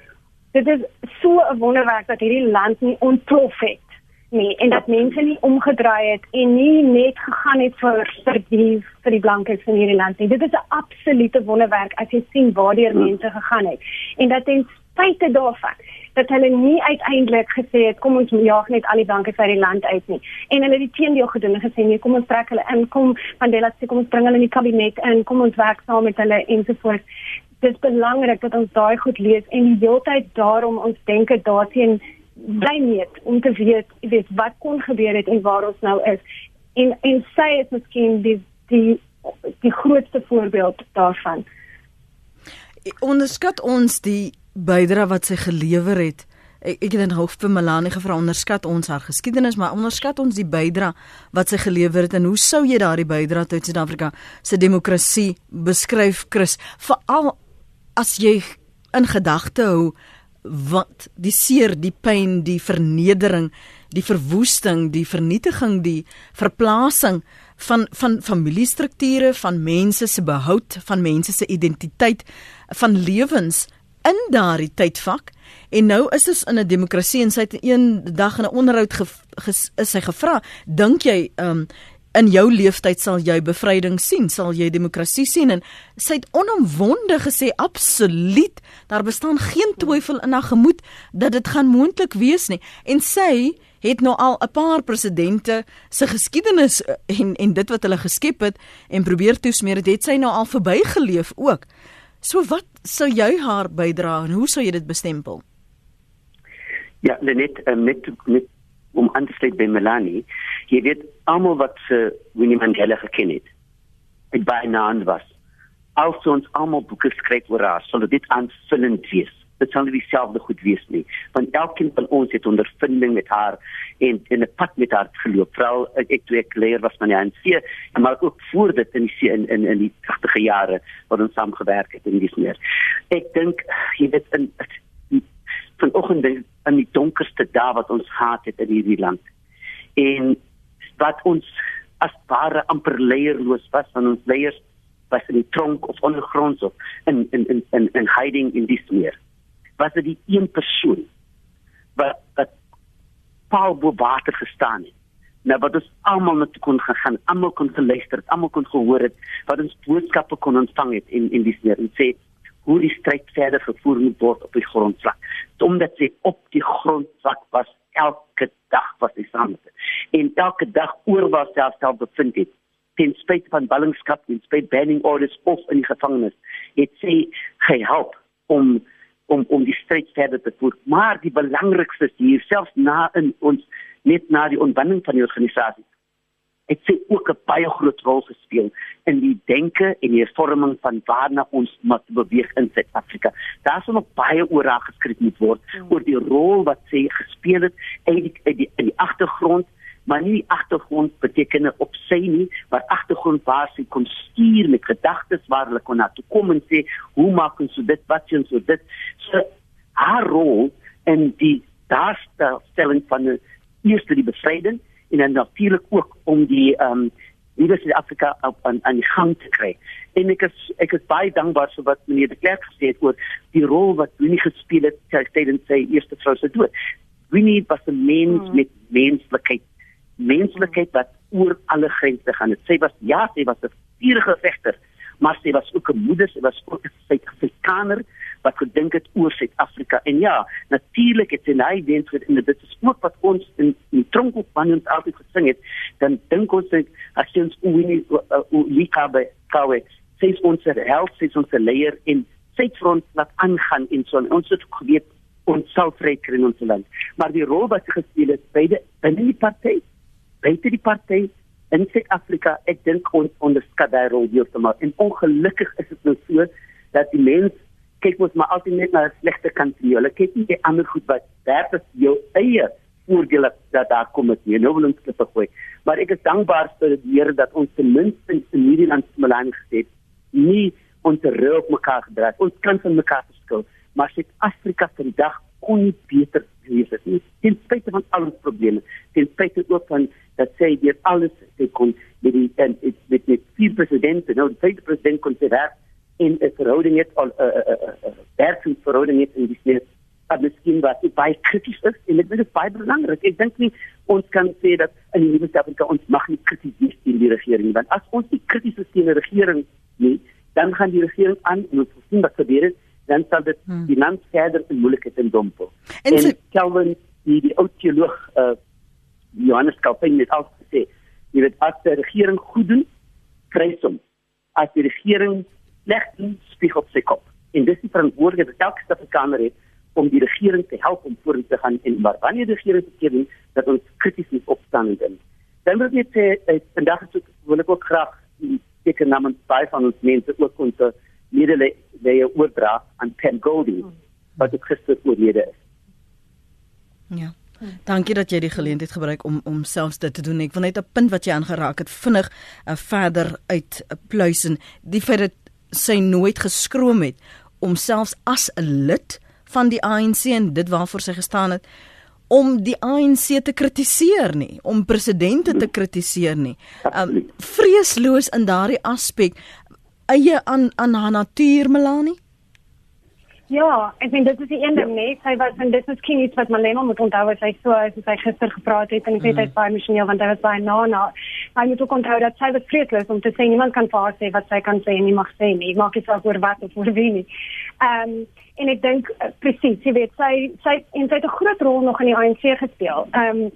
dit is so 'n wonderwerk dat hierdie land nie ontplof het nie en dat mense nie omgedraai het en nie net gegaan het vir vir die vir die blankes in hierdie land nie. Dit is 'n absolute wonderwerk as jy sien waartoe mense gegaan het. En dat ten spyte daarvan dat hulle nie uiteindelik gesê het kom ons jaag net al die blankes uit die land uit nie. En hulle het die teendeel gedoen en gesê nee, kom ons trek hulle in, kom Mandela sê kom ons bring hulle in die kabinet in, kom ons werk saam met hulle ensovoorts. Dit is belangrik dat ons daai goed lees en die heeltyd daarom ons denke daarteen bly net om te weet, weet wat kon gebeur het en waar ons nou is. En en sy is miskien die die die grootste voorbeeld daarvan. Onderskat ons die bydra wat sy gelewer het. Ek ek het in hoof vir Melanie gevra onderskat ons haar geskiedenis, maar onderskat ons die bydra wat sy gelewer het en hoe sou jy daardie bydra tot Suid-Afrika se demokrasie beskryf, Chris? Veral as jy in gedagte hou wat die seer, die pyn, die vernedering, die verwoesting, die vernietiging, die verplasing van van familiestrukture, van mense se behoud, van mense se identiteit, van lewens in daardie tydvak. En nou is ons in 'n demokrasie en sy het een dag in 'n onderhoud is sy gevra, dink jy um in jou lewenstyd sal jy bevryding sien, sal jy demokrasie sien en sy het onomwonde gesê absoluut, daar bestaan geen twyfel in haar gemoed dat dit gaan moontlik wees nie. En sy het nou al 'n paar presidente se geskiedenis eh, en en dit wat hulle geskep het en probeer toesmeer het, het sy nou al verbygeleef ook. So wat sou jy haar bydra en hoe sou jy dit bestempel? Ja, net um, net net om aan te sluit by Melanie, jy weet almal wat se Winnie Mandela geken het. Dit by naand was. Also ons almal boeke skryf oor haar, sal dit aanvullend wees dit sal nie dieselfde goed wees nie want elkeen van ons het ondervinding met haar en in 'n pad met haar geloop veral ek toe ek leer was van die ANC maar ook voor dit in die in in, in die 80e jare wat ons saam gewerk het in dis meer ek dink jy weet in vanoggend in die donkerste dae wat ons gehad het in hierdie land en wat ons as ware amper leierloos was van ons leiers was in die tronk of ondergronds of in in in in, in hiding in dis meer was dit die een persoon wat wat Paul bo water gestaan het. Nou wat ons almal net kon gegaan, almal kon geluister, almal kon gehoor het wat ons boodskappe kon ontvang het en en dis net en sê hoe die stryd verder gevoer moet word op die grondvlak. Omdat sy op die grondvlak was elke dag was hy saam met en elke dag oor waar sy self bevind het ten spyte van ballingskap en spyte banning orders of in die gevangenis het sy gehelp om om om die stryd verder te voer. Maar die belangrikste is hier selfs na in ons net na die ontbinding van die organisasie. Dit sê ook 'n baie groot rol gespeel in die denke en die vorming van waarna ons moet beweeg in Suid-Afrika. Daar is nog baie oor haar geskryf moet word hmm. oor die rol wat sy gespeel het in die in die, die agtergrond maar nie agtergrond beteken op sy nie, maar agtergrond waar sy kon stuur met gedagtes waar hulle kon na toe kom en sê hoe maak ons so dit wat ons so dit so haar rol in die daarstelling van die eerste die bevryding en dan natuurlik ook om die ehm um, nuwe Suid-Afrika aan aan die gang te kry. En ek is ek is baie dankbaar vir wat meneer de Klerk gesê het oor die rol wat Winnie gespeel het tydens sy eerste vrou se dood. Winnie was 'n mens hmm. met menslikheid menslikheid wat oor alle grense gaan. Sy was ja, sy was 'n vurige vegter, maar sy was ook 'n moeder, sy was ook 'n Suid-Afrikaner wat gedink het oor Suid-Afrika. En ja, natuurlik het sy naai wens vir in dit is ook wat ons in die tronk op van ons altyd gesing het, dan dink ons dat as ons Winnie Lika by Kawe sê ons se held sê ons se leier in Suid-Front wat aangaan in so ons het geweet ons sal vry kry in ons land. Maar die rol wat sy gespeel het by die binne die party buite die party in Suid-Afrika, ek dink ons onderskat daai rol heeltemal. En ongelukkig is dit nou so dat die mens kyk mos maar altyd net na die slegte kant van jou. Hulle kyk nie die ander goed wat daar is jou eie voordele dat daar kom met nie. Nou wil ons dit gooi. Maar ek is dankbaar vir die Here dat ons ten minste in hierdie land smelang gesê nie ons rug mekaar gedra. Ons kan van mekaar verskil, maar Suid-Afrika vandag kon nie beter wees het nie. Ten spyte van al ons probleme, ten spyte ook van dat sê jy alles sê kon met die en met met vier presidente, nou die tweede president kon sê dat in 'n verhouding het al 'n 'n 'n 'n verhouding het in die sneeu 'n miskien wat baie krities is en dit is baie belangrik. Ek dink nie ons kan sê dat in die nuwe Suid-Afrika ons mag nie krities wees teen die regering want as ons nie krities is teen die regering dan gaan die regering aan en ons sien wat gebeur het, dan sal dit hmm. die land verder in moeilikheid dompel. En, en Calvin, die die ou teoloog uh, Johannes Calvin het al gesê, jy weet as die regering goed doen, kry hom. As die regering sleg doen, spieg op sy kop. En dis die verantwoordelikheid wat elke Suid-Afrikaner het om die regering te help om vorentoe te gaan en maar wanneer die regering verkeerd doen, dat ons krities moet opstaan en dan wil ek sê eh, vandag is wil ek ook graag seker namens baie van ons mense ook ons medelee oordra aan Pen Goldie wat die Christus oorlede is. Ja. Dankie dat jy die geleentheid gebruik om om selfs dit te doen. Ek wil net 'n punt wat jy aangeraak het vinnig uh, verder uit uh, pluisen. Die feit dat sy nooit geskroom het om selfs as 'n lid van die ANC en dit waarvoor sy gestaan het om die ANC te kritiseer nie, om presidente te kritiseer nie. Um vreesloos in daardie aspek eie aan aan haar natuur Melanie. Ja, ek vind dit is die een ding net, sy was en dit is miskien iets wat Malema moet onthou as hy so as hy gister gepraat het en ek weet mm. hy's baie emosioneel want hy was baie na na. Hy moet ook onthou dat sy was vreesloos om te sê niemand kan vir haar sê wat sy kan sê en nie mag sê nie. Maak dit saak oor wat of oor wie nie. Ehm um, en ek dink uh, presies, jy weet sy sy en sy het 'n groot rol nog in die ANC gespeel. Ehm um,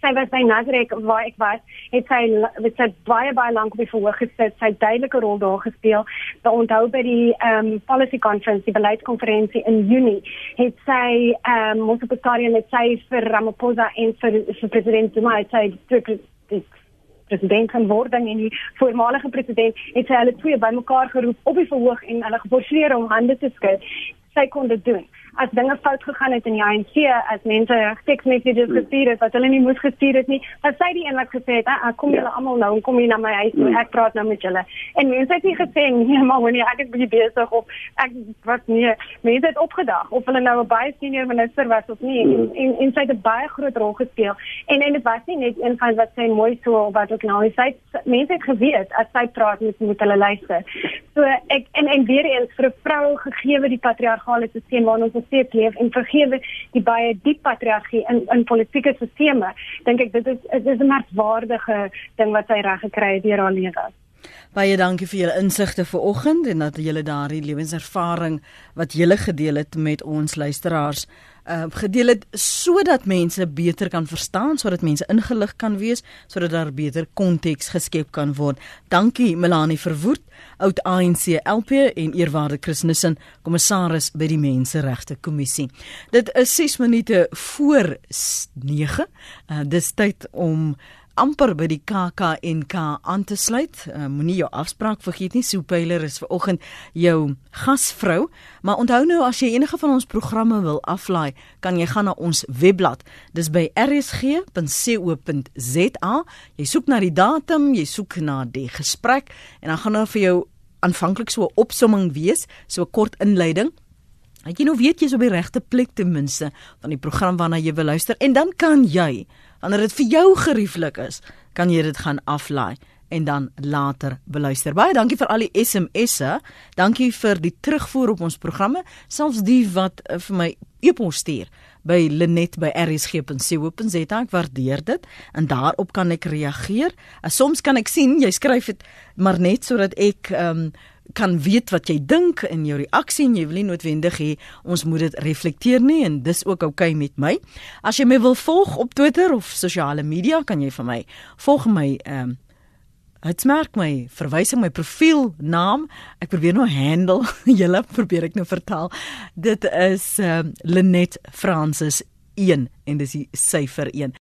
sy was by Nazareth waar ek was, het sy het sy baie baie lank op die verhoog gesit, sy het duidelike rol daar gespeel. Daar onthou by die ehm um, policy conference, die beleidskonferensie in Junie, het sy ehm um, ons op die stadium met sy vir Ramaphosa en vir, vir president Zuma, sy die president van wording en die voormalige president het sy hulle twee bymekaar geroep op die verhoog en hulle geforseer om hande te skud. Sy kon dit doen as dinge fout gegaan het in die ANC, as mense text messages gestuur het wat hulle nie moes gestuur het nie, dan sê die een wat gesê het, "Ag, kom julle ja. almal nou kom hier na my huis, mm. ek praat nou met julle." En mense het nie gesê nie, maar wanneer ek is bietjie besig of ek wat nie, mense het opgedag of hulle nou 'n baie senior minister was of nie mm. en en sy het 'n baie groot rol gespeel. En en dit was nie net een van wat sê mooi so of wat ook nou, sy mense het geweet as sy praat met moet hulle luister. So ek en en weer eens vir 'n vrou gegee die patriargale stelsel waarin ons steeds leef en vergewe die baie diep patriargie in in politieke sisteme dink ek dit is dit is 'n merkwaardige ding wat sy reg gekry het deur haar lewe. Baie dankie vir julle insigte vanoggend en dat julle daardie lewenservaring wat julle gedeel het met ons luisteraars uh gedeel het sodat mense beter kan verstaan, sodat mense ingelig kan wees, sodat daar beter konteks geskep kan word. Dankie Melanie Verwoerd, oud ANC LP en eerwaarde Chris Nissen, kommissaris by die Menseregte Kommissie. Dit is 6 minute voor 9. Uh dis tyd om amper by die KKNK aan te sluit. Uh, Moenie jou afspraak vergeet nie. Sue Pyler is vanoggend jou gasvrou, maar onthou nou as jy enige van ons programme wil aflaai, kan jy gaan na ons webblad. Dis by rsg.co.za. Jy soek na die datum, jy soek na die gesprek en dan gaan daar vir jou aanvanklik so 'n opsomming wees, so 'n kort inleiding. Ek jy nou weet jy's op die regte plek ten minste van die program waarna jy wil luister en dan kan jy wanneer dit vir jou gerieflik is, kan jy dit gaan aflaai en dan later beluister. Baie dankie vir al die SMS'e. Dankie vir die terugvoer op ons programme, selfs die wat uh, vir my e-pos stuur by linet@rsg.co.za. Ek waardeer dit en daarop kan ek reageer. Uh, soms kan ek sien jy skryf dit maar net sodat ek ehm um, kan weet wat jy dink in jou reaksie en jy wil nie noodwendig hê ons moet dit reflekteer nie en dis ook oukei okay met my. As jy my wil volg op Twitter of sosiale media, kan jy vir my volg my ehm um, Dit merk my verwysing my profiel naam. Ek probeer nou handle. Julle probeer ek nou vertaal. Dit is ehm um, Lenet Francis 1 en dis die syfer 1.